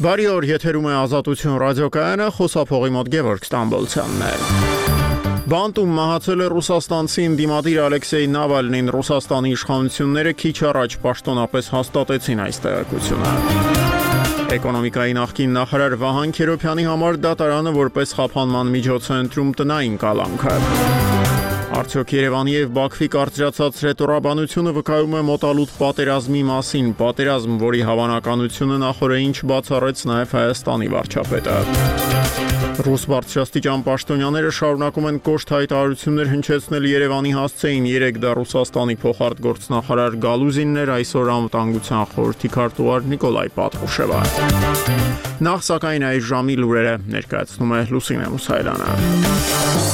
Բարի օր, եթերում է Ազատություն ռադիոկայանը, խոսափողի մոտ Գևորգ Ստամբոլցյանն է։ Բանտում մահացել է ռուսաստանցի ինդիմադիր Ալեքսեյ Նավալնին։ Ռուսաստանի իշխանությունները քիչ առաջ պաշտոնապես հաստատեցին այս տեղեկությունը։ Էկոնոմիկայի նախկին նախարար Վահան Քերոփյանի համար դատարանը որպես խափանման միջոց է ընտրում տնային կալանքը։ Արդյոք Երևանի եւ Բաքվի կարծրացած ռետորաբանությունը վկայում է մոտալուտ պատերազմի մասին, պատերազմ, որի հավանականությունը նախորդին չբացառեց նաեւ Հայաստանի վարչապետը։ Ռուս բարձրաստիճան պաշտոնյաները շարունակում են կոշտ հայտարարություններ հնչեցնել Երևանի հասցեին 3 դա Ռուսաստանի փոխարտ գործնախարար Գալուզիններ այսօր անվտանգության խորհրդի քարտուղար Նիկոլայ Պատրուշևը։ Նախ սակայն այս ժամի լուրերը ներկայացնում է Լուսինե Մուսայելյանը։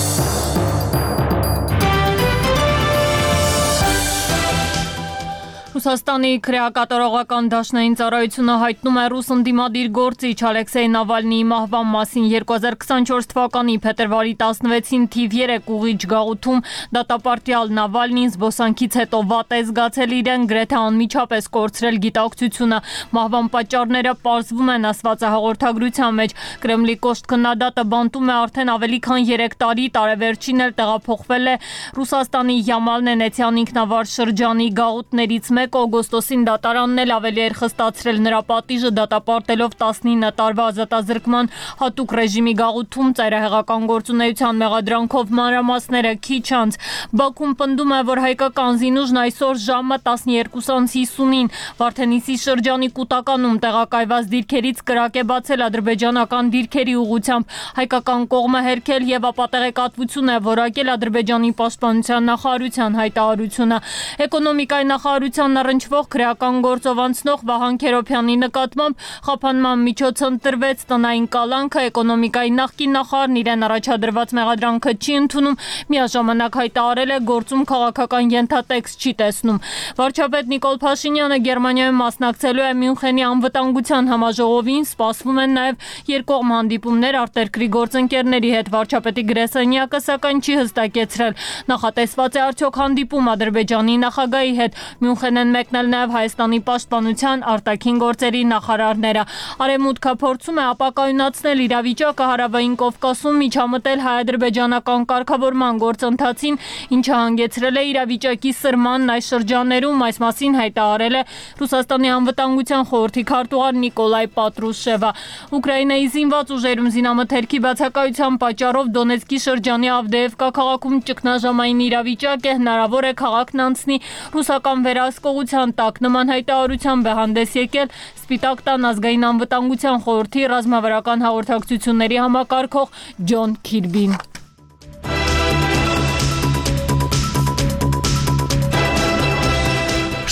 Ռուսաստանի քրեակատարողական դաշնային ծառայությունը հայտնում է ռուս ընդդիմադիր գործիչ Ալեքսեյ Նավալնիի մահվան մասին. 2024 թվականի փետրվարի 16-ին թիվ 3 ուղիչ գաղութում դատապարտյալ Նավալնին զբոսանքից հետո վատ է զգացել իրեն գրեթե անմիջապես կորցրել գիտակցությունը մահվան պատճառները պարզվում են ասված հաղորդագրության մեջ Կրեմլի կոշտ քննադատը բանտում է արդեն ավելի քան 3 տարի տարեվերջին էլ տեղափոխվել է Ռուսաստանի Յամալ Նենեցյան ինքնավար շրջանի գաղութներից մեկ 1 օգոստոսին դատարանն էլ ավելի էր խստացրել նրա պատիժը դատապարտելով 19 տարվա ազատազրկման հատուկ ռեժիմի գաղութում ծայրահեղական գործունեության մեղադրանքով մանրամասները քիչ անց Բաքուն պնդում է, որ հայկական զինուժն այսօր ժամը 12:50-ին Վարդենիսի շրջանի Կուտականում տեղակայված դիրքերից կրակ է բացել ադրբեջանական դիրքերի ուղությամբ հայկական կողմը հերքել եւ ապատեղեկատվություն է որակել ադրբեջանի պաշտպանության նախարարության հայտարարությունը էկոնոմիկայի նախարարության առնչվող քրեական գործով անցնող Վահան Քերոփյանի նկատմամբ խափանման միջոց ընտրվեց տնային կալանքը էկոնոմիկայի նախկին նախարարն իրեն առաջադրված մեղադրանքը չի ընդունում միաժամանակ հայտարարել է գործում քաղաքական ենթատեքստ չի տեսնում վարչապետ Նիկոլ Փաշինյանը Գերմանիայում մասնակցելու է Մյունխենի անվտանգության համաժողովին սպասվում են նաև երկկողմ հանդիպումներ արտերկրի գործընկերների հետ վարչապետի գրեսենյակը սակայն չի հստակեցրել նախատեսված է արդյոք հանդիպում Ադրբեջանի նախագահի հետ Մյունխեն են մեկնել նաև Հայաստանի պաշտպանության արտաքին գործերի նախարարները։ Արեմուտքը փորձում է ապակայունացնել իրավիճակը հարավային Կովկասում միջամտել հայ-ադրբեջանական կարգավորման գործընթացին, ինչը հանգեցրել է իրավիճակի սրմանն այս շրջաններում, այս մասին հայտարարել է Ռուսաստանի անվտանգության խորհրդի քարտուղար Նիկոլայ Պատրուշևը։ Ուկրաինայի զինված ուժերում զինամթերքի բացակայության պատճառով Դոնեցկի շրջանի Ավդեևկա քաղաքում ճգնաժամային իրավիճակ է, հնարավոր է քաղաքն անցնի ռուսական վերահսկող հսկողության տակ նման հայտարարությամբ է հանդես եկել Սպիտակ տան ազգային անվտանգության խորհրդի ռազմավարական հաղորդակցությունների համակարգող Ջոն Քիրբին։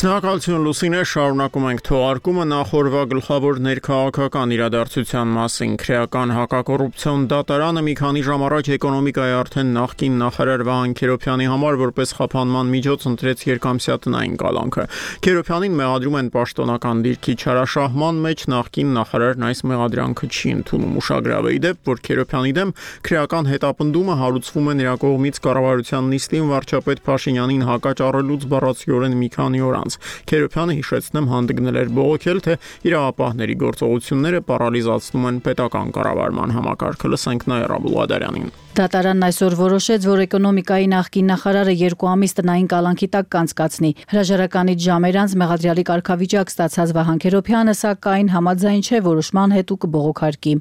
Շնորհակալություն Լուսինե, շարունակում ենք թողարկումը նախորվա գլխավոր ներքաղաքական իրադարձության մասին։ Քրեական հակակոռուպցիոն դատարանը մի քանի ժամ առաջ էկոնոմիկայի արդեն նախկին նախարար Վահան Քերոփյանի համար որպես խափանման միջոց ընտրեց երկամսյա տնային կալանքը։ Քերոփյանին մեղադրում են պաշտոնական դիրքի չարաշահման մեջ, նախկին նախարարն այս մեղադրանքը չի ընդունում։ Ուշագրավ է դեպ, որ Քերոփյանի դեմ քրեական հետապնդումը հարուցվում է նրա կողմից կառավարության նիստին վարչապետ Փաշինյանին հակաճառելուց բառացիորեն մի քանի օր անց։ Քերոփյանը հիշեցնեմ հանդգնել էր բողոքել, թե իրավապահների գործողությունները պարալիզացնում են պետական կառավարման համակարգը։ Լսենք Նաիրա Բուլադարյանին։ Դատարանն այսօր որոշեց, որ էկոնոմիկայի նախկին նախարարը 2 ամիս տնային կալանքի տակ կանցկացնի։ Հրաժարականից ժամեր անց մեղադրյալի կարգավիճակ ստացած Վահան Քերոփյանը սակայն համաձայն չէ որոշման հետ ու կբողոքարկի։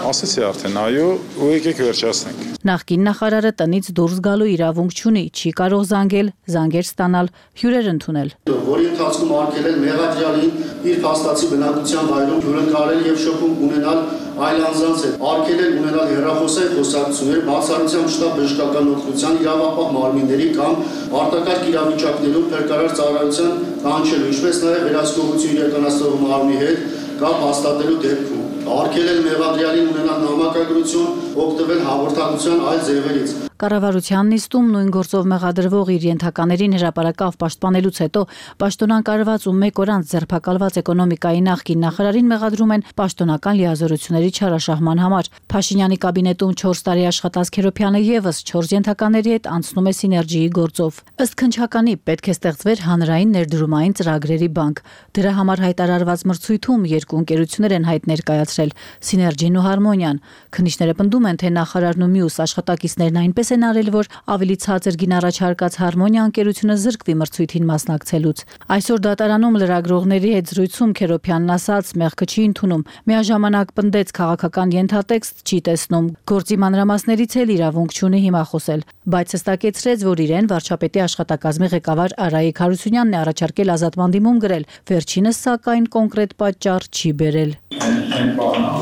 Ասացի արդեն այո, ու եկեք վերջացնենք։ Նախկին նախարարը տնից դուրս գալու իրավունք չունի, չի կարող զանգել, զանգեր ստանալ, հյուրեր ընդունել։ Որի ընթացքում արգելել մեղադրյալին իր փաստացի բնակության վայրում հյուրընկալել եւ շփում ունենալ այլ անձանց հետ, արգելել ունենալ հերախոսային խոսակցություններ բացառությամբ շտապ բժշկական օգնության իրավապահ մարմինների կամ արտակարգ իրավիճակներում փրկարար ծառայության կանչելու, ինչպես նաև վերահսկողություն իրականացնող մարմնի հետ կապ հաստատելու դեպքում արգելել մեղադրյալին ունենալ նամակագրություն օգտվել հաղորդակցության այլ ձևերից։ Կառավարության նիստում նույն գործով մեղադրվող իր ենթականերին հրաապարակավ պաշտպանելուց հետո պաշտոնակարված ու 1 օր անց ձերբակալված էկոնոմիկայի նախկին նախարարին մեղադրում են պաշտոնական լիազորությունների չարաշահման համար։ Փաշինյանի կաբինետում 4 տարի աշխատած Քերոփյանը եւս 4 ենթակաների հետ անցնում է սիներգիի գործով։ Ըստ քնչականի պետք է ստեղծվեր հանրային ներդրումային ծրագրերի բանկ։ Դրա համար հայտարարված մրցույթում երկու ընկերություններ են հայտ ներկայացրել՝ Սիներգին ու Հարմոնիան։ Քննիչները պնդում են, թե նախարարն ու մյուս աշխատակիցներն այնպես են արել, որ ավելի ցածր գին առաջարկած Հարմոնիա ընկերությունը զրկվի մրցույթին մասնակցելուց։ Այսօր դատարանում լրագրողների հետ զրույցում Քերոփյանն ասաց՝ մեղքը չի ընդունում։ Միաժամանակ պնդեց քաղաքական ենթատեքստ չի տեսնում։ Գործի մանրամասներից էլ իրավունք չունի հիմա խոսել, բայց հստակեցրեց, որ իրեն վարչապետի աշխատակազմի ղեկավար Արայիկ Հարությունյանն է առաջարկել ազատման դիմում գրել։ Վերջինս սակայն կոնկրետ պատճառ չի բերել։ Այն բանը,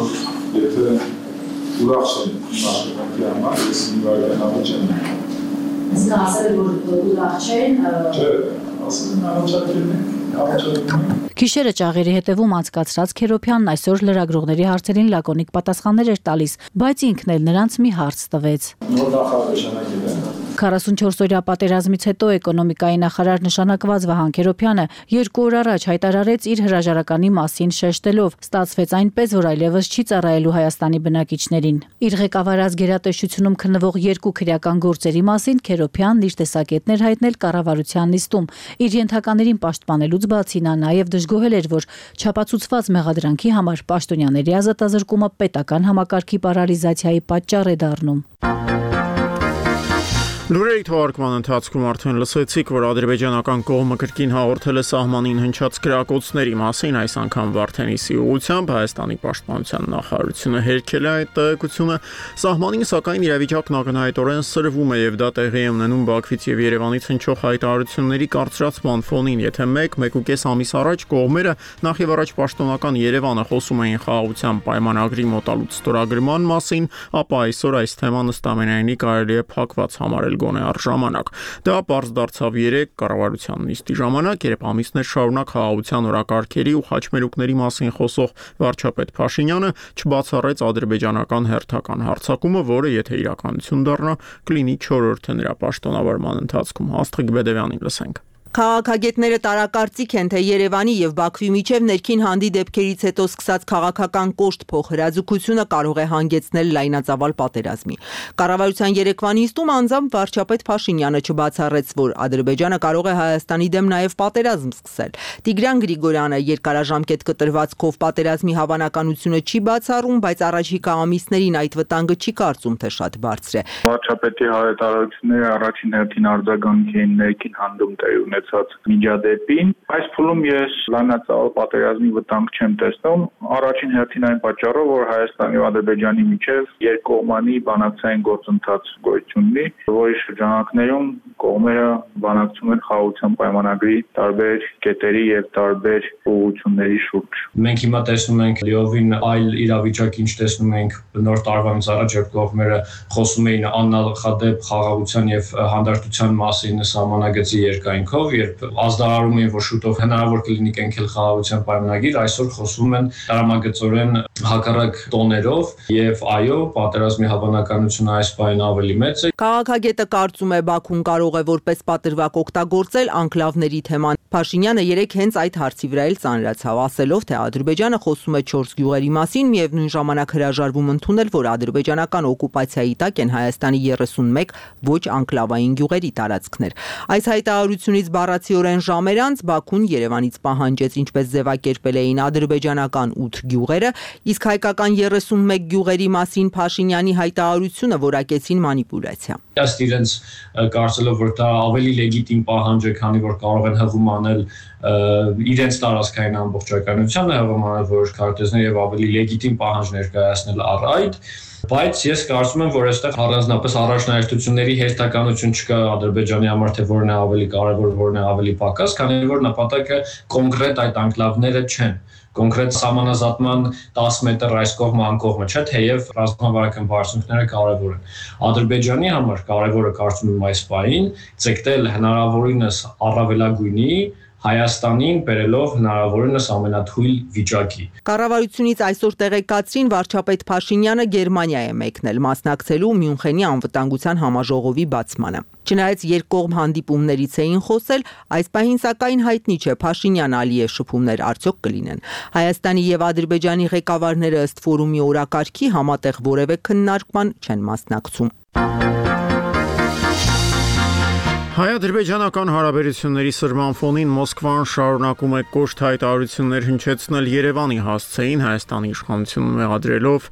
եթե ուրախ չեմ աշխատանքի համար, ես նվագանավը չեմ։ Իսկ ասել որ ուրախ չեն։ Չէ, ասել են առաջարկել են։ Քիշերը ճաղերի հետևում անցկացրած Քերոփյանն այսօր լրագրողների հարցերին լակոնիկ պատասխաններ էր տալիս, բայց ինքն էլ նրանց մի հարց տվեց։ Նոր նախարար նշանակել է 44-օրյա պատերազմից հետո էկոնոմիկայի նախարար նշանակված Վահան Քերոփյանը երկու օր առաջ հայտարարեց իր հրաժարականի մասին շեշտելով. ստացվեց այնպես, որ այլևս չի ծառայելու Հայաստանի բնակիչներին։ Իր ղեկավարած գերատեսչությունում քննվող երկու քրեական գործերի մասին Քերոփյանն իր տեսակետներ հայտնել կառավարության նիստում։ Իր ենթականերին պաշտպանելուց բացի նա նաև դժգոհել էր, որ չափածուցված մեղադրանքի համար պաշտոնյաների ազատազրկումը պետական համակարգի պարալիզացիայի պատճառ է դառնում։ Լուրերի թողարկման ընթացքում արդեն լսեցիք, որ ադրբեջանական կողմը կրկին հաղորդել է սահմանին հնչած գրակոծների մասին, այս անգամ Վարդենիսի ուղությամբ Հայաստանի պաշտպանության նախարարությունը հերքել է այդ տեղեկությունը։ Սահմանին սակայն իրավիճակն ակնհայտորեն սրվում է եւ դա տեղի է ունենում Բաքվից եւ Երևանից հնչող հայտարարությունների կարծրացման ֆոնին, եթե 1-1.5 ամիս առաջ կողմերը նախ եւ առաջ պաշտոնական Երևանը խոսում էին խաղաղության պայմանագրի մոտալուտ ստորագրման մասին, ապա այսօր այս թեման ըստ ամենայնի կարելի է փակված համարել ստացել գոնե առժամանակ։ Դա པարզ դարձավ 3 կառավարության նիստի ժամանակ, երբ ամիսներ շարունակ խաղաղության օրակարգերի ու խաչմերուկների մասին խոսող վարչապետ Փաշինյանը չբացառեց ադրբեջանական հերթական հարցակումը, որը եթե իրականություն դառնա, կլինի 4-րդը նրա պաշտոնավարման ընթացքում։ Աստղիկ Բեդևյանին լսենք։ Քաղաքագետները տարակարծիք են, թե Երևանի եւ Բաքվի միջև ներքին հանդի դեպքերից հետո սկսած քաղաքական կոշտ փոխհրաձգությունը կարող է հանգեցնել լայնածավալ պատերազմի։ Կառավարության Երևանի նիստում անձամբ վարչապետ Փաշինյանը չբացառեց, որ Ադրբեջանը կարող է Հայաստանի դեմ նաեւ պատերազմ սկսել։ Տիգրան Գրիգորյանը երկարաժամկետ կտրվածքով պատերազմի հավանականությունը չի բացառում, բայց առաջիկա ամիսներին այդ վտանգը չի կարծում, թե շատ բարձր է։ Վարչապետի հայտարարությունները առաջին հերթին արձագանքի են ներքին հանդում տեղի ունեցել ունեցած միջադեպին։ Այս փուլում ես լայնածավալ պատերազմի վտանգ չեմ տեսնում, առաջին հերթին այն պատճառով, որ Հայաստանի ու Ադրբեջանի միջև երկկողմանի բանակցային գործընթաց գոյություն ունի, որի շրջանակներում կողմերը բանակցում են խաղաղության պայմանագրի տարբեր կետերի եւ տարբեր ուղղությունների շուրջ։ Մենք հիմա տեսնում ենք լիովին այլ իրավիճակ, ինչ տեսնում ենք նոր տարվանից առաջ, երբ կողմերը խոսում էին աննախադեպ խաղաղության եւ հանդարտության մասին սահմանագծի երկայնքով, երբ ազդարարում էին, որ շուտով հնարավոր կլինի կենքել խաղաղության պայմանագիր, այսօր խոսում են դրամագծորեն հակառակ տոներով եւ այո, պատերազմի հավանականությունը այս բանը ավելի մեծ է։ Քաղաքագետը կարծում է Բաքուն կարող է որպես պատրվակ օգտագործել անկլավների թեման։ Փաշինյանը երեք հենց այդ հարցի վրա էլ ծանրացավ, ասելով, թե Ադրբեջանը խոսում է 4 գյուղերի մասին, միևնույն ժամանակ հրաժարվում ընդունել, որ ադրբեջանական օկուպացիայի տակ են Հայաստանի 31 ոչ անկլավային գյուղերի տարածքներ։ Այս հայտարարությունից բառացիորեն ժամեր անց Բաքուն Երևանից պահանջեց ինչպես ձևակերպել էին ադրբեջանական 8 գյուղերը, իսկ հայկական 31 գյուղերի մասին Փաշինյանի հայտարարությունը որակեցին մանիպուլյացիա։ Ըստ իրենց կարծելով որ դա ավելի լեգիտիմ պահանջ է, քանի որ կարող են հղում անել իրենց տարածքային ամբողջականությանը, հղում անել որոշ քարտեզներ եւ ավելի լեգիտիմ պահանջ ներկայացնել առ այդ բայց ես կարծում եմ, որ այստեղ առանձնապես առաջնահերթությունների հերթականություն չկա Ադրբեջանի համար, թե որն է ավելի կարևոր, որն է ավելի պակաս, քանի որ նպատակը կոնկրետ այդ անկլավները չեն կոնկրետ համանազատման 10 մետր այս կողմը անկողմը չէ, թեև ռազմավարական բարձունքները կարևոր են։ Ադրբեջանի համար կարևորը կարծում եմ այս պահին ցեկտել հնարավորինս առավելագույնի Հայաստանին բերելով հնարավորինս ամենաթույլ վիճակի։ Կառավարությունից այսօր տեղեկացրին վարչապետ Փաշինյանը Գերմանիա է մեկնել մասնակցելու Մյունխենի անվտանգության համաժողովի բացմանը։ Չնայած երկկողմ հանդիպումներից էին խոսել, այս պահին սակայն հայտնի չէ Փաշինյան Ալիև շփումներ արդյոք կլինեն։ Հայաստանի եւ Ադրբեջանի ղեկավարները ըստ ֆորումի օրակարգի համատեղ որևէ քննարկման չեն մասնակցում։ Հայ-ադրբեջանական հարաբերությունների սրման ֆոնին Մոսկվան շարունակում է կոշտ հայտարարություններ հնչեցնել Երևանի հասցեին Հայաստանի իշխանությունը մեղադրելով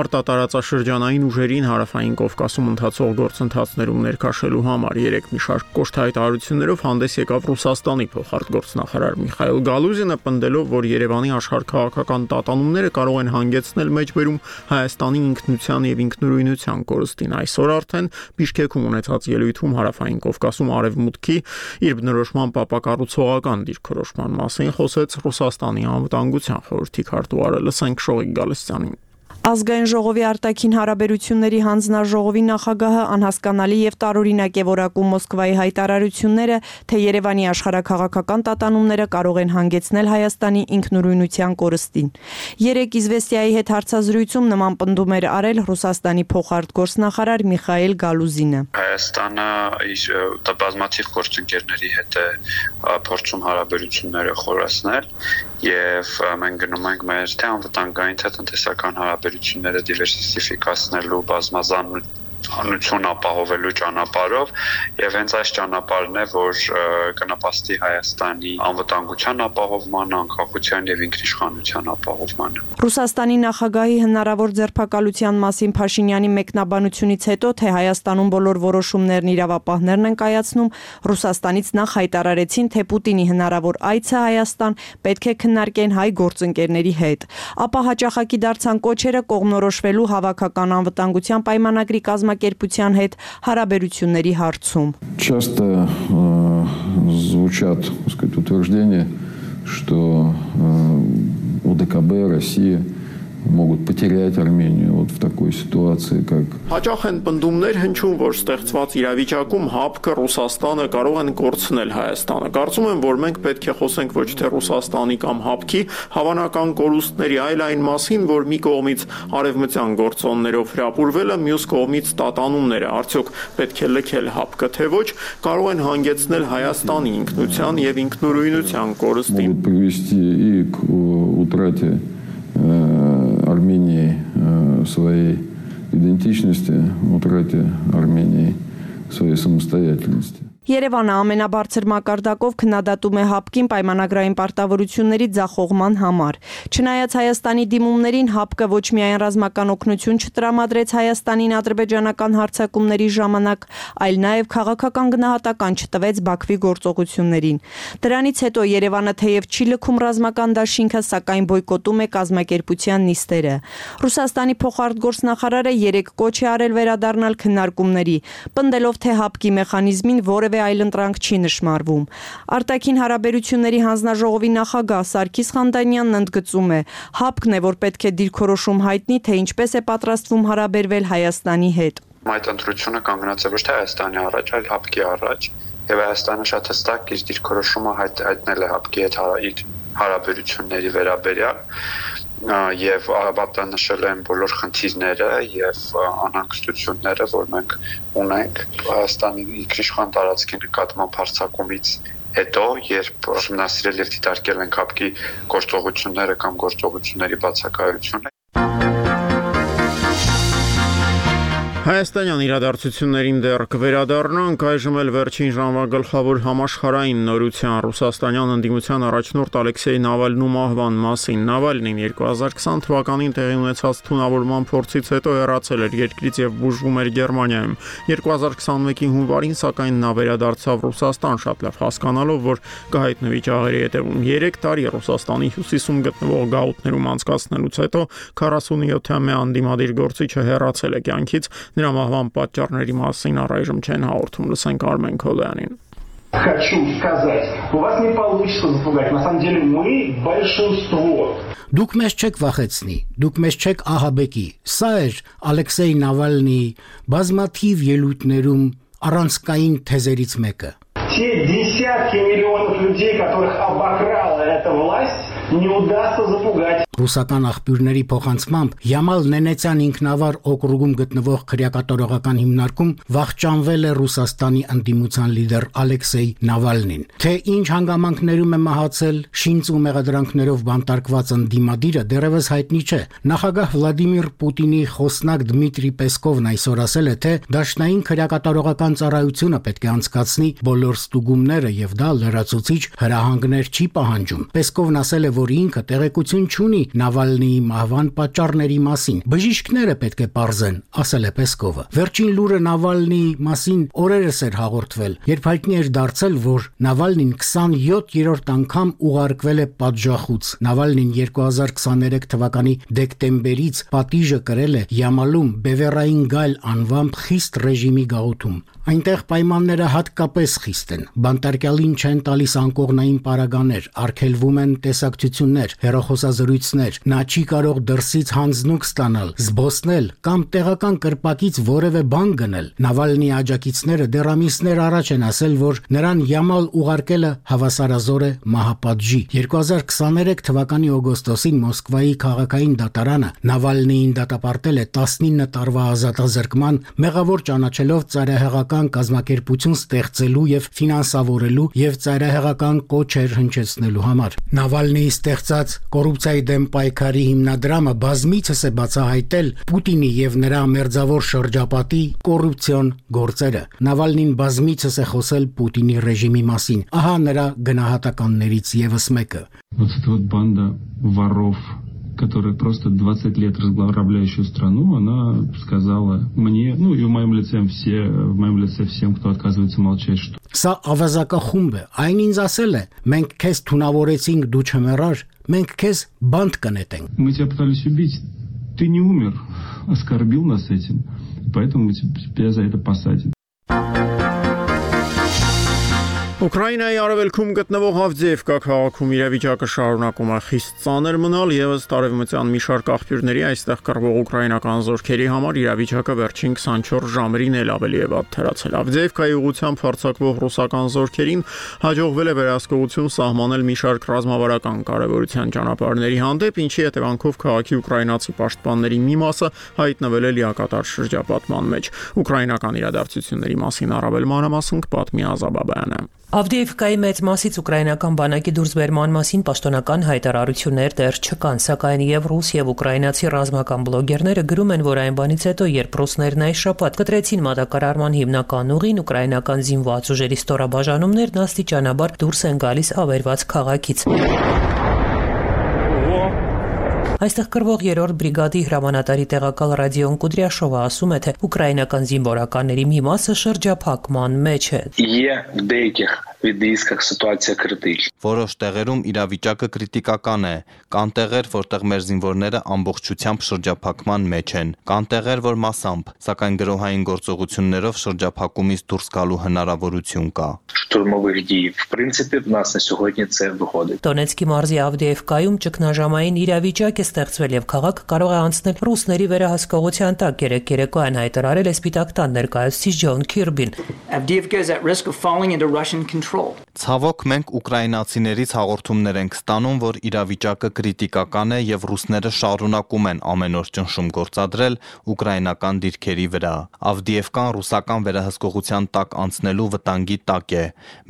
արտատարածաշրջանային ուժերին հարավային Կովկասում ընթացող գործընթացներում ներքաշելու համար երեք մի շարք կոշտ հայտարարություններով հանդես եկավ Ռուսաստանի փոխարտգործնախարար Միխայել Գալուզինը պնդելով, որ Երևանի աշխարհքաղաքական տատանումները կարող են հանգեցնել մեջբերում Հայաստանի ինքնության եւ ինքնուրույնության կորստին։ Այսօր արդեն Բիշկեքում ունեցած ելույթում հարավային Կովկասում Կովկասում արևմուտքի իր բնորոշման պապակառուցողական դիրքորոշման մասին խոսեց Ռուսաստանի անվտանգության խորհրդի քարտուղարը լսենք Շողիկ Գալստյանին Ազգային ժողովի արտաքին հարաբերությունների հանձնաժողովի նախագահը անհասկանալի եւ տարօրինակ է որակում Մոսկվայի հայտարարությունները, թե Երևանի աշխարհակաղակական տատանումները կարող են հանգեցնել Հայաստանի ինքնուրույնության կորստին։ Երեք Իզվեստիայի հետ հարցազրույցում նման պնդում էր արել Ռուսաստանի փոխարտգործնախարար Միխայել Գալուզինը։ Հայաստանը իր բազմաթիվ գործընկերների հետ է փորձում հարաբերությունները խորացնել եւ մենք գնում ենք մեր թե անվտանգային թե տնտեսական հարաբերությունները դիվերսիֆիկացնելու բազմազան հանրություն ապահովելու ճանապարհով եւ հենց այս ճանապարհն է, որ կնպաստի Հայաստանի անվտանգության ապահովմանը, անկախության եւ ինքնիշխանության ապահովմանը։ Ռուսաստանի նախագահի հնարավոր ձերբակալության մասին Փաշինյանի մեկնաբանությունից հետո, թե Հայաստանում բոլոր որոշումներն իրավապահներն են կայացնում, Ռուսաստանից նախ հայտարարեցին, թե Պուտինի հնարավոր այցը Հայաստան պետք է քննարկեն հայ գործընկերների հետ։ Ապա հաճախակի դարձան կոչերը կողմնորոշվելու հավաքական անվտանգության պայմանագրի կազմակերպ կազմակերպության հետ հարաբերությունների հարցում։ Часто э, звучат, так сказать, утверждения, что э, ОДКБ, Россия – могут потерять Армению вот в такой ситуации, как Հաճախ են բնդումներ հնչում, որ ստեղծված իրավիճակում ՀԱՊԿ Ռուսաստանը կարող են կորցնել Հայաստանը։ Կարծում եմ, որ մենք պետք է խոսենք ոչ թե Ռուսաստանի կամ ՀԱՊԿ-ի հավանական կորուստների, այլ այն մասին, որ մի կողմից արևմտյան գործոններով հրապուրվելը, մյուս կողմից տատանումները, արդյոք պետք է լքել ՀԱՊԿ-ը թե ոչ, կարող են հանգեցնել Հայաստանի ինքնության եւ ինքնուրույնության կորստին։ Могут привести и к утрате Армении своей идентичности, утрате Армении своей самостоятельности. Երևանը ամենաբարձր մակարդակով քննադատում է ՀԱՊԿ-ին պայմանագրային պարտավորությունների ձախողման համար։ Չնայած Հայաստանի դիմումներին ՀԱՊԿ-ը ոչ միայն ռազմական օգնություն չտրամադրեց Հայաստանին ադրբեջանական հարձակումների ժամանակ, այլ նաև քաղաքական գնահատական չտվեց Բաքվի գործողություններին։ Դրանից հետո Երևանը թեև չի լքում ռազմական դաշինքը, սակայն բոյկոտում է կազմակերպության նիստերը։ Ռուսաստանի փոխարտգործնախարարը երեք կոչ է արել վերադառնալ քննարկումների, պնդելով թե ՀԱՊԿ-ի մեխանիզմին որևէ գրավե այլընտրանք չի նշмарվում։ Արտաքին հարաբերությունների հանձնաժողովի նախագահ Սարգիս Խանդանյանն ընդգծում է. հապկն է, որ պետք է դիրքորոշում հայտնի, թե ինչպես է պատրաստվում հարաբերվել Հայաստանի հետ։ Այդ ընտրությունը կանգնած է ոչ թե Հայաստանի առաջ, այլ հապկի առաջ, եւ Հայաստանը շատ հստակ իր դիրքորոշումը հայտնել է հապկի հետ հա, իր հարաբերությունների վերաբերյալ եւ ապատանշել են բոլոր խնդիրները եւ անհանգստությունները, որ մենք ունենք Հայաստանի իշխան տարածքի նկատմամբ հարձակումից հետո, երբ ուսումնասիրել եւ դիտարկել են կապկի գործողությունները կամ գործողությունների բացակայությունը Հայաստանյան իրադարձություններին դեռ կվերադառնանք այժմ էլ վերջին ժամվա գլխավոր համաշխարային նորության ռուսաստանյան ընդդիմության առաջնորդ Ալեքսեյ Նավալնու մահվան մասին. Նավալնին 2020 թվականին տեղի ունեցած թունավորման փորձից հետո հեռացել էր երկրից եւ բուժվում էր Գերմանիայում 2021-ի հունվարին սակայն նա վերադարձավ Ռուսաստան շատ լավ հասկանալով որ կհայտնվի ճաղերի հետևում 3 տարի Ռուսաստանի հյուսիսում գտնվող գաուտներում անցկացնելուց հետո 47-ամյա անդիմադիր գործիչը հեռացել է կյանքից Նրա մահվան պատճառների մասին առայժմ չեն հաղորդում, լսենք Արմեն Քոլյանին։ Хочу сказать, у вас не получится запугать. На самом деле мы большинство. Դուք մեզ չեք վախեցնի, դուք մեզ չեք ահաբեկի։ Սա էր Ալեքսեյ Նավալնիի բազմաթիվ ելույթներում առանցքային թեզերից մեկը։ Те десятки миллионов людей, которых обокрала эта власть, не удастся запугать. Ռուսական աղբյուրների փոխանցմամբ Յամալ Նենեցյան ինքնավար օկրուգում գտնվող քրեակատորողական հիմնարկում վախճանվել է Ռուսաստանի ընդդիմության լիդեր Ալեքսեյ Նավալնին։ Թե ինչ հանգամանքներում է մահացել շինծ ու մեղադրանքներով բանտարկված ընդդիմադիրը դեռևս հայտնի չէ։ Նախագահ Վլադիմիր Պուտինի խոսնակ Դմիտրի Պեսկովն այսօր ասել է, թե դաշնային քրեակատորողական ծառայությունը պետք է անցկացնի բոլոր ստուգումները եւ դա լրացուցիչ հրահանգներ չի պահանջում։ Պեսկովն ասել է, որ ինքը տեղեկություն չունի Նավալնիի մահվան պատճառների մասին։ Բժիշկները պետք է ողրզեն, ասել է Պեսկովը։ Վերջին լուրը Նավալնիի մասին օրերս էր հաղորդվել, երբ հայտնի էր դարձել, որ Նավալնին 27-րդ անգամ ուղարկվել է պատժախուց։ Նավալնին 2023 թվականի դեկտեմբերից պատիժը կրել է Յամալում Բևերային գալ անվամբ խիստ ռեժիմի գաղութում։ Այնտեղ պայմանները հատկապես խիստ են։ Բանտարկյալին չեն տալիս անկողնային պարագաներ, արգելվում են տեսակցություններ, հերոխոսազրույցներ։ Նա չի կարող դրսից հանձնուկ ստանալ, զբոսնել կամ տեղական կրպակից որևէ բան գնել։ Նավալնի աջակիցները դեռամիսներ առաջ են ասել, որ նրան Յամալ ուղարկելը հավասարազոր է մահապատժի։ 2023 թվականի օգոստոսին Մոսկվայի քաղաքային դատարանը Նավալնիին դատապարտել է 19 տարվա ազատազրկման, մեղավոր ճանաչելով ծայրահեղական քաղաքական կազմակերպություն ստեղծելու եւ ֆինանսավորելու եւ ծայրահեղական կոչեր հնչեցնելու համար։ Նավալնիի ստեղծած կոռուպցիայի դեմ պայքարի հիմնադրամը բազմիցս է բացահայտել Պուտինի եւ նրա մերձավոր շրջապատի կոռուպցիոն գործերը։ Նավալնին բազմիցս է խոսել Պուտինի ռեժիմի մասին։ Ահա նրա գնահատականներից եւս մեկը։ Вот эта вот банда воров, которая просто 20 лет разграбляющую страну, она сказала мне, ну и в моем лице все, в моем лице всем, кто отказывается молчать, что Սա ավազակախումբ է։ Այն ինձ ասել է. մենք քեզ թունավորեցինք, դու չմեռար, մենք քեզ բանտ կնետենք։ Мы тебя пытались убить, ты не умер, оскорбил нас этим, поэтому мы тебя за это посадим. Ուկրաինայի արևելքում գտնվող Ավդիևկա քաղաքում իրավիճակը շարունակում է խիստ ծանր մնալ եւս տարևմտյան մի շարք աղբյուրների այստեղ կռվող ուկրաինական զորքերի համար իրավիճակը վերջին 24 ժամերին էլ ավելի է վատ թերացել։ Ավդիևկայի ուղությամբ հարձակվող ռուսական զորքերին հաջողվել է վերահսկողություն սահմանել մի շարք ռազմավարական կարևորության ճանապարհների հանդեպ, ինչի հետևանքով քաղաքի ուկրաինացի պաշտպանների մի մասը հայտնվել է լիակատար շրջապատման մեջ։ Ուկրաինական իրադարձությունների մասին առավել մանրամասն պատմի Ազաբաբյանը։ Ավդիևկայի մեծ մասից ուկրաինական բանակի դուրսբերման մասին պաշտոնական հայտարարություններ դեռ չկան, սակայն եւ ռուս եւ ուկրաինացի ռազմական բլոգերները գրում են, որ այն բանից հետո, երբ ռուսներն այս շաբաթ կտրեցին մատակարարման հիմնական ուղին, ուկրաինական զինված ուժերի ստորաբաժանումներն աստիճանաբար դուրս են գալիս ավերված քաղաքից։ Այստեղ կրվող 3-րդ բրիգադի հրամանատարի տեղակալ Ռադիոն Կուդրյաշովը ասում է, թե ուկրաինական զինվորականների մի մասը շրջափակման մեջ է։ Є в деяких відрізках ситуація критична։ Որոշ տեղերում իրավիճակը կրիտիկական է։ Կան տեղեր, որտեղ մեր զինվորները ամբողջությամբ շրջափակման մեջ են։ Կան տեղեր, որ մասամբ, սակայն գրոհային գործողություններով շրջափակումից դուրս գալու հնարավորություն կա։ Штурмових дій. В принципі, в нас на сьогодні це виходить։ Դոնեցկի մարզի Ավդիևկայում ճգնաժամային իրավիճակ է ստեղծվել եւ քաղաքը կարող է անցնել ռուսների վերահսկողության տակ։ Երեք երեկոյան հայտարարել է Սպիտակ տան ներկայացուցիչ Ջոն Քիրբին։. Ցավոք մենք ուկրաինացիներից հաղորդումներ ենք ստանում, որ իրավիճակը կրիտիկական է եւ ռուսները շարունակում են ամեն օր ճնշում գործադրել ուկրաինական դիրքերի վրա։ Ավդիևկան ռուսական վերահսկողության տակ անցնելու վտանգի տակ է,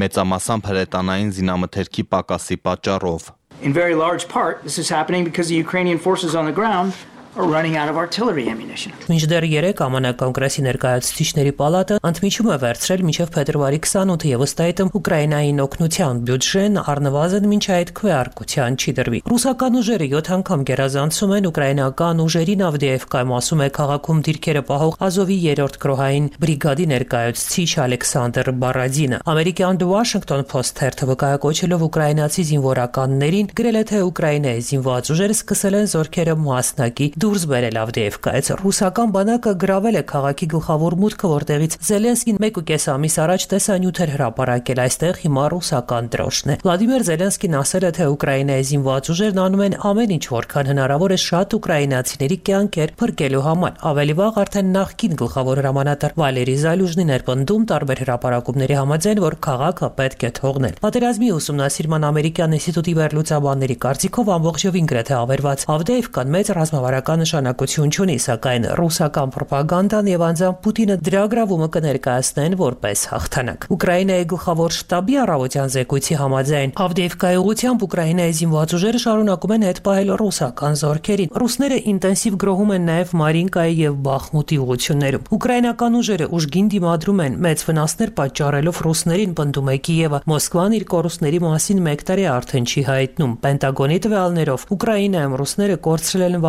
մեծամասամբ հրետանային զինամթերքի պակասի պատճառով։ In very large part, this is happening because the Ukrainian forces on the ground running out of artillery ammunition. Մինչդեռ 3 ԱՄՆ կոնգրեսի ներկայացուցիչների պալատը ընդմիջում է վերցրել մինչև փետրվարի 28-ը եւ ըստ այդմ Ուկրաինային օգնության բյուջեն առնվազն մինչ այդ քվեարկության չի դրվի։ Ռուսական ուժերը 7 անգամ գերազանցում են ուկրաինական ուժերին Ավդիևկայում, ասում է քաղաքում դիրքերը պահող Ազովի 3-րդ կրոհային բրիգադի ներկայացուցիչ Ալեքսանդր Բարադինը։ Ամերիկյան The Washington Post թերթը վկայակոչելով ուկրաինացի զինվորականներին գրել է թե Ուկրաինայի զինված ուժերը սկսել են զորքերը մասնակի դուրս բերել Ավդեևկայից։ Ռուսական բանակը գրավել է քաղաքի գլխավոր մուտքը, որտեղից Զելենսկին 1.5 ամիս առաջ տեսանյութեր հրապարակել այստեղ հիմա ռուսական դրոշն է։ Վլադիմիր Զելենսկին ասել է, թե Ուկրաինայի զինված ուժերն անում են ամեն ինչ, որքան հնարավոր է շատ ուկրաինացիների կյանքեր փրկելու համար։ Ավելի վաղ արդեն նախկին գլխավոր հրամանատար Վալերի Զալյուժնին էր պնդում տարբեր հրապարակումների համաձայն, որ քաղաքը պետք է թողնել։ Պատերազմի ուսումնասիրման ամերիկյան ինստիտուտի վերլուծաբանների կարծիքով ամբողջովին գրեթե ավերված Ավդեևկան մեծ ռազմավարական նշանակություն չունի, սակայն ռուսական ռոպագանդան եւ անձամբ Պուտինը դրա գրավումը կներկայացնեն որպես հաղթանակ։ Ուկրաինայի գլխավոր շտաբի առավոտյան զեկույցի համաձայն Ավդեևկայի ուղությամբ Ուկրաինայի զինված ուժերը շարունակում են հետ պահել ռուսական զորքերին։ Ռուսները ինտենսիվ գրոհում են նաեւ Մարինկայի եւ Բախմուտի ուղություններում։ Ուկրաինական ուժերը ուժգին դիմադրում են մեծ վնասներ պատճառելով ռուսներին, պնդում է Կիևը։ Մոսկվան իր կորուստների մասին 1 տարի արդեն չի հայտնում։ Պենտագոնի տվյալներով Ուկրաինայում ռուսները կորցրել են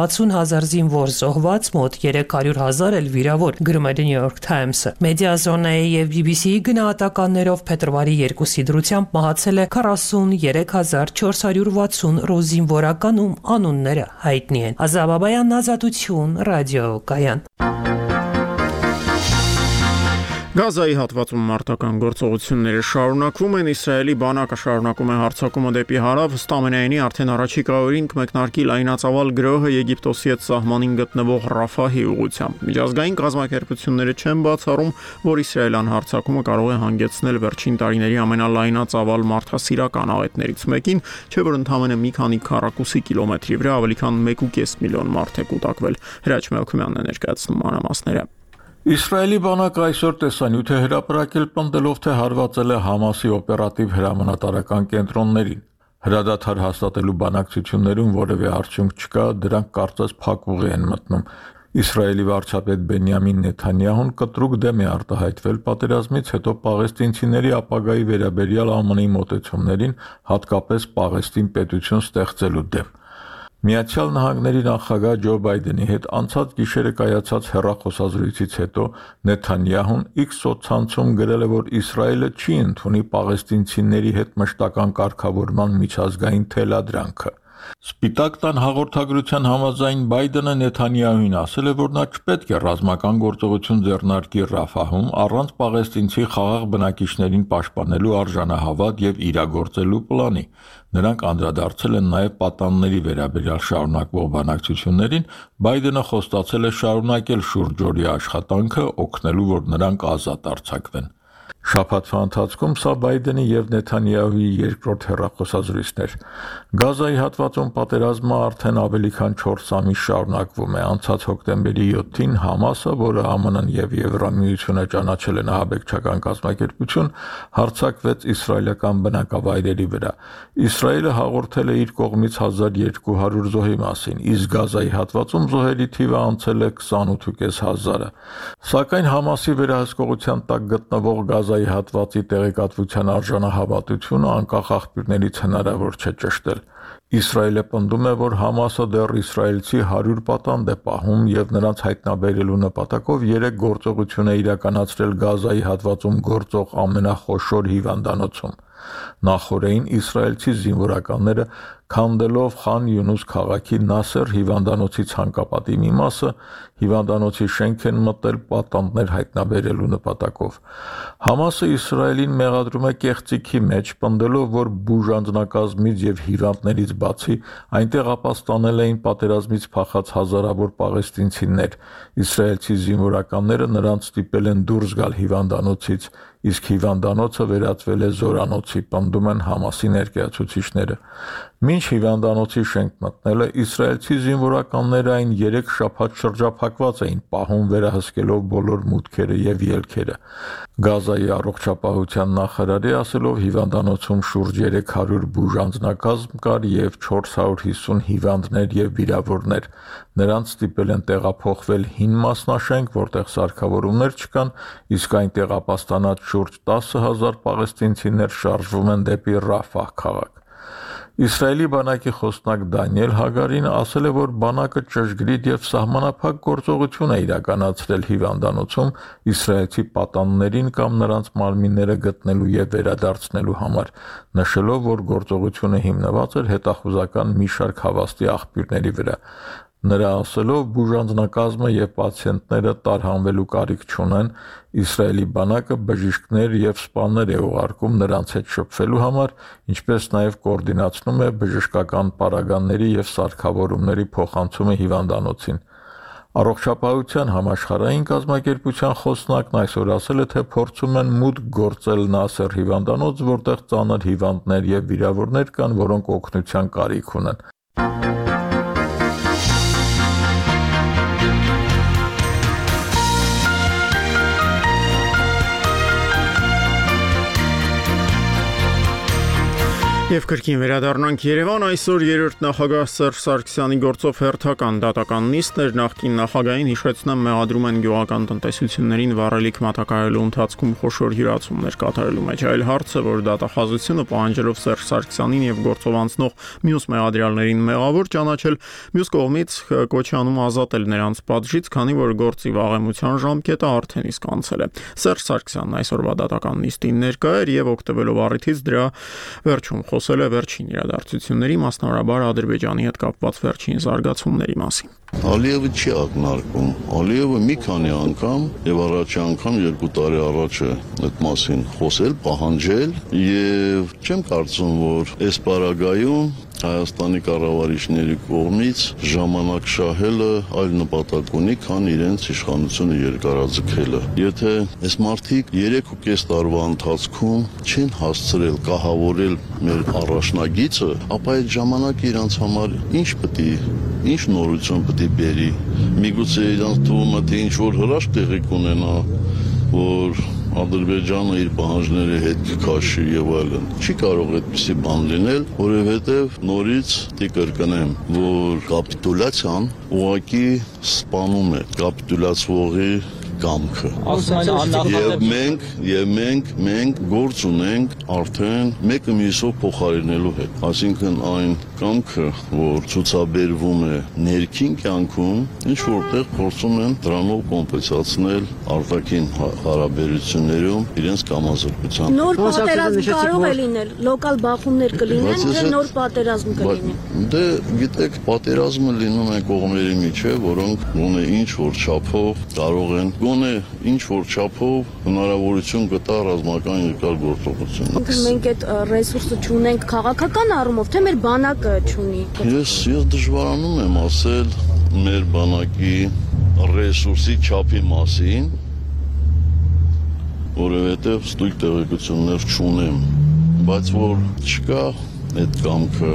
60000 զինվոր զոհված, մոտ 300000 էլ վիրավոր, գրում է The New York Times-ը։ Մեդիազոնայի եւ BBC-ի գնահատականներով փետրվարի 2-ի դրությամբ մահացել է 43460 ռուս զինվորական ում անունները հայտնի են։ Ազաբաբայան ազատություն ռադիոկայան։ Գազայի հատվածում մարտական գործողությունները շարունակվում են Իսրայելի բանակը շարունակում է հարձակումը դեպի հարավ ստամենայինի արդեն առաջիկա օրին կմեկնարկի լայնածավալ գրոհը Եգիպտոսի հետ սահմանին գտնվող Ռաֆահի ուղությամբ միջազգային կազմակերպությունները չեն բացառում որ Իսրայելյան հարձակումը կարող է հանգեցնել վերջին տարիների ամենալայնածավալ մարդասիրական աղետներից մեկին չէ որ ընդամենը մի քանի քառակուսի կիլոմետրի վրա ավելի քան 1.5 միլիոն մարդ է կուտակվել Հրաչ Մելքումյանն է ներկայացնում մանրամասները Իսրայելի բանակը այսօր տեսանյութ է հրապարակել պնդելով, թե հարվածել է Համասի օպերատիվ հրամանատարական կենտրոններին։ Հրադադար հաստատելու բանակցություններում որևէ արդյունք չկա, դրանք կարծես փակուղի են մտնում։ Իսրայելի վարչապետ Բենյամին Նեթանյահուն կտրուկ դեմ է արտահայտվել պատերազմից հետո պաղեստինցիների ապագայի վերաբերյալ ԱՄՆ-ի մոտեցումներին, հատկապես Պաղեստին պետություն ստեղծելու դեմ։ Միացյալ Նահանգների նախագահ Ջո Բայդենի հետ անցած գիշերը կայացած հեռախոսազրույցից հետո Նեթանյահուն X սոցցանցում գրել է, որ Իսրայելը չի ընդունի պաղեստինցիների հետ մշտական կարգավորման միջազգային թելադրանքը։ Սպիտակ տան հաղորդագրության համաձայն Բայդենը Նեթանյահուին ասել է, որ նա չպետք է ռազմական գործողություն ձեռնարկի Ռաֆահում առանց պաղեստինցի խաղաղ բնակիչներին պաշտպանելու արժանահավատ եւ իրագործելու պլանի։ Նրանք անդրադարձել են նաև պատանների վերաբերյալ շարունակվող բանակցություններին, Բայդենը խոստացել է շարունակել շուրջօրյա աշխատանքը օգնելու, որ նրանք ազատ արձակվեն։ Շաբաթվա ընթացքում սա Բայդենի եւ Նեթանյահուի երկրորդ հեռախոսազրույցն էր։ Գազայի հատվածում պատերազմը արդեն ավելի քան 4 ամիս շարունակվում է։ Անցած հոկտեմբերի 7-ին Համասը, որը ԱՄՆ-ն եւ Եվրամիությունը ճանաչել են ահաբեկչական կազմակերպություն, հարձակվեց իսրայելական բնակավայրերի վրա։ Իսրայելը հաղորդել է իր կողմից 1200 զոհի մասին, իսկ Գազայի հատվածում զոհերի թիվը անցել է 28500-ը։ Սակայն Համասի վերահսկողության տակ գտնվող Գազայի Գազայի հատվածի տեղեկատվության արժանահավատությունը անկախ աղբյուրներից հնարավոր չէ ճշտել։ Իսրայելը պնդում է, որ Համասը դեռ իսրայելցի 100 պատանդ է պահում եւ նրանց հայտնաբերելու նպատակով 3 գործողություն է իրականացրել Գազայի հատվածում գործող ամենախոշոր հիվանդանոցում։ Նախորդին իսրայելցի զինվորականները քանդելով Խան Յունուս քաղաքի Նասեր հիվանդանոցի ցանկապատի մի մասը հիվանդանոցի շենք են մտել պատանդներ հայտնաբերելու նպատակով։ Համասը Իսրայելին մեղադրում է կեղծիքի մեջ, պնդելով, որ բուժանձնակազմից եւ հիվանդներից բացի այնտեղ ապաստանել էին պատերազմից փախած հազարավոր պաղեստինցիներ։ Իսրայելցի զինվորականները նրանց ստիպել են դուրս գալ հիվանդանոցից, իսկ հիվանդանոցը վերածվել է զորանոցի, պնդում են Համասի ներկայացուցիչները։ Մինչ հիվանդանոցի շենք մտնելը իսրայելցի զինվորականները այն 3 շաբաթ շրջափակված էին պահում վերահսկելով բոլոր մուտքերը եւ ելքերը։ Գազայի առողջապահության նախարարի ասելով հիվանդանոցում շուրջ 300 բուժանձնակազմ կար եւ 450 հիվանդներ եւ վիրավորներ։ Նրանց ստիպել են տեղափոխվել հին մասնաշենք, որտեղ սարքավորումներ չկան, իսկ այնտեղ ապաստանած շուրջ 10000 պաղեստինցիներ շարժվում են դեպի Ռաֆահ քաղաք։ Իսրայելի բանակի խոսնակ Դանիել Հագարին ասել է, որ բանակը ճշգրիտ եւ սահմանափակ գործողություն է իրականացրել հիվանդանոցում իսրայելցի պատաններին կամ նրանց մարմինները գտնելու եւ վերադարձնելու համար, նշելով, որ գործողությունը հիմնված էր հետախուզական մի շարք հավաստի աղբյուրների վրա։ Նրա ասելով բուժանձնակազմը եւ պացիենտները տարհանվելու կարիք չունեն, Իսրայելի բանակը բժիշկներ եւ սպաներ է ուղարկում նրանց հետ շփվելու համար, ինչպես նաեւ կոորդինացնում է բժշկական պարագաների եւ սարքավորումների փոխանցումը հիվանդանոցին։ Առողջապահության համաշխարհային կազմակերպության խոսնակն այսօր ասել է, թե փորձում են մուտք գործել Նասեր հիվանդանոց, որտեղ ծանր հիվանդներ եւ վիրավորներ կան, որոնք օգնության կարիք ունեն։ Եվ կրկին վերադառնանք Երևան այսօր երրորդ նախագահ Սերժ Սարգսյանի գործով հերթական դատական նիստներ նախկին նախագահային հիշեցնեմ մեղադրում են գյուղական տնտեսություններին վառելիք մատակարարելու ընթացքում խոշոր յուրացումներ կատարելու մեջ այլ հարցը որ դատախազությունը պահանջելով Սերժ Սարգսյանին եւ գործով անցնող մյուս մեղադրյալներին մեղավոր ճանաչել մյուս կողմից կոչանում ազատել նրանց պատժից քանի որ գործի վաղեմության ժամկետը արդեն իսկ անցել է Սերժ Սարգսյանն այսօրվա դատական նիստին ներկա էր եւ օգտվելով առիթից դրա վերջում խոսել է վերջին իրադարձությունների, մասնավորաբար Ադրբեջանի հետ կապված վերջին զարգացումների մասին։ Ալիևը չի ակնարկում։ Ալիևը մի քանի անգամ եւ առաջի անգամ երկու տարի առաջ այդ մասին խոսել, պահանջել եւ չեմ կարծում, որ այս պարագայում Հայաստանի կառավարիչների կողմից ժամանակ շահելը այլ նպատակ ունի, քան իրենց իշխանությունը երկարաձգելը։ Եթե այս մարդիկ 3.5 տարվա ընթացքում չեն հասցրել կահավորել մեր առաջնագիծը, ապա այդ ժամանակը իրանց համար ինչ պետք է ինչ նորություն պետք է բերի։ Միգուցե իրանց թվում է թե ինչ որ հրաշք տեղի կունենա, որ Ադրբեջանը իր պահանջների հետ կքաշի եւ այլն։ Չի կարող այդպեսի բան լինել, որովհետեւ նորից դի կրկնեմ, որ կապիտուլյացիան ուղակի սպանում է կապիտուլյացվողի կամքը։ Եվ մենք եւ մենք մենք գործ ունենք արդեն մեկը մյուսով փոխարինելու հետ։ Այսինքն այն կամքը, որ ցուցաբերվում է ներքին կյանքում, ինչ որտեղ փորձում են դրանով կոմպենսացնել արտաքին հարաբերություններում իրենց կամազրկության։ Նոր պատերազմ կարող է լինել, լոկալ բախումներ կլինեն, թե նոր պատերազմ կլինի։ Դե գիտեք, պատերազմը լինում է կողմերի միջև, որոնք ունե ինչ որ չափով կարող են գոնե ինչ որ չափով հնարավորություն կտա ռազմական երկար գործողություն։ Մենք այդ ռեսուրսը չունենք քաղաքական առումով, թե մեր բանակը չունի։ Ես ես դժվարանում եմ ասել մեր բանակի ռեսուրսի չափի մասին, որովհետև ստույգ տեղեկություններ չունեմ, բայց որ չկա այդ կամքը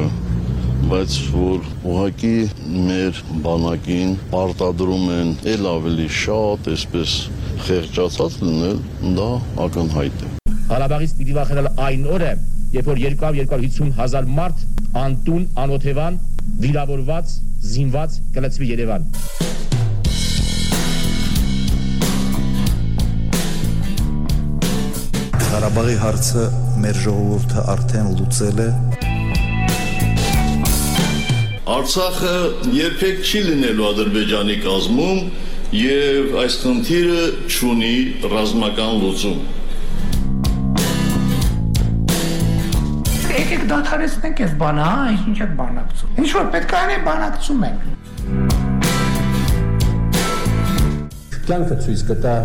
բայց որ ուղակի մեր բանակին պարտադրում են ել ավելի շատ, այսպես խեղճացած լինել, դա ակնհայտ է։ Ղարաբաղից պիտի վախենալ այն օրը, երբ որ 200-250 հազար մարդ անտուն, անօթևան, վիրավորված, զինված կլցվի Երևան։ Ղարաբաղի հարցը մեր ժողովուրդը արդեն լուծել է Արցախը երբեք չի լինելու Ադրբեջանի կազմում եւ այս խնդիրը չունի ռազմական լուծում։ Եկեք դադարեցնենք այս բանը, հա, ինչ եք բանակցում։ Ինչ որ պետք է անենք, բանակցում ենք։ Կյանքը ցույց կտա,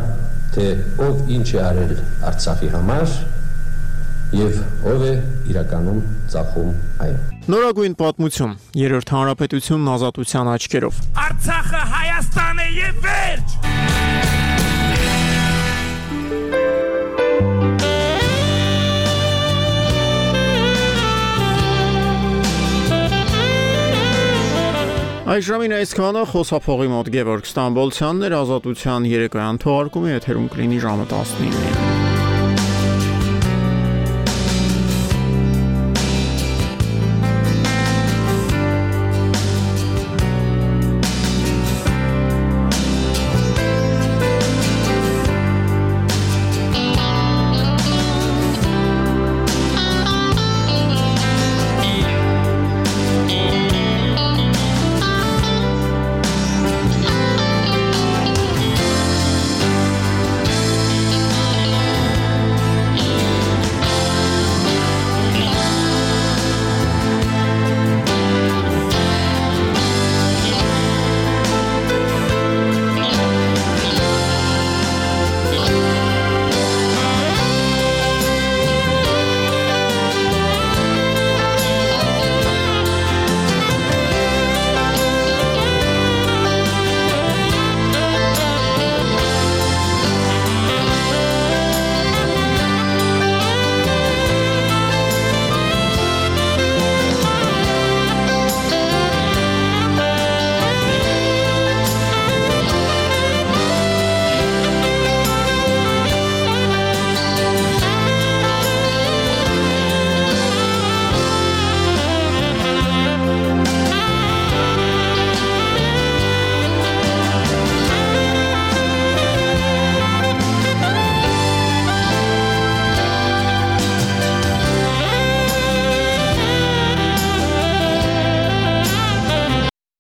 թե ով ինչ է արել Արցախի համար եւ ով է իրականում ծախում այն։ Նորագույն պատմություն։ Երրորդ հանրապետությունն ազատության աչքերով։ Արցախը Հայաստան է եւ վերջ։ Այժմին այսքանը խոսափողի մոտ Գևորգ Ստամբոլցյանն էր ազատության երեկոյան թողարկումը եթերում կլինի ժամը 19-ին։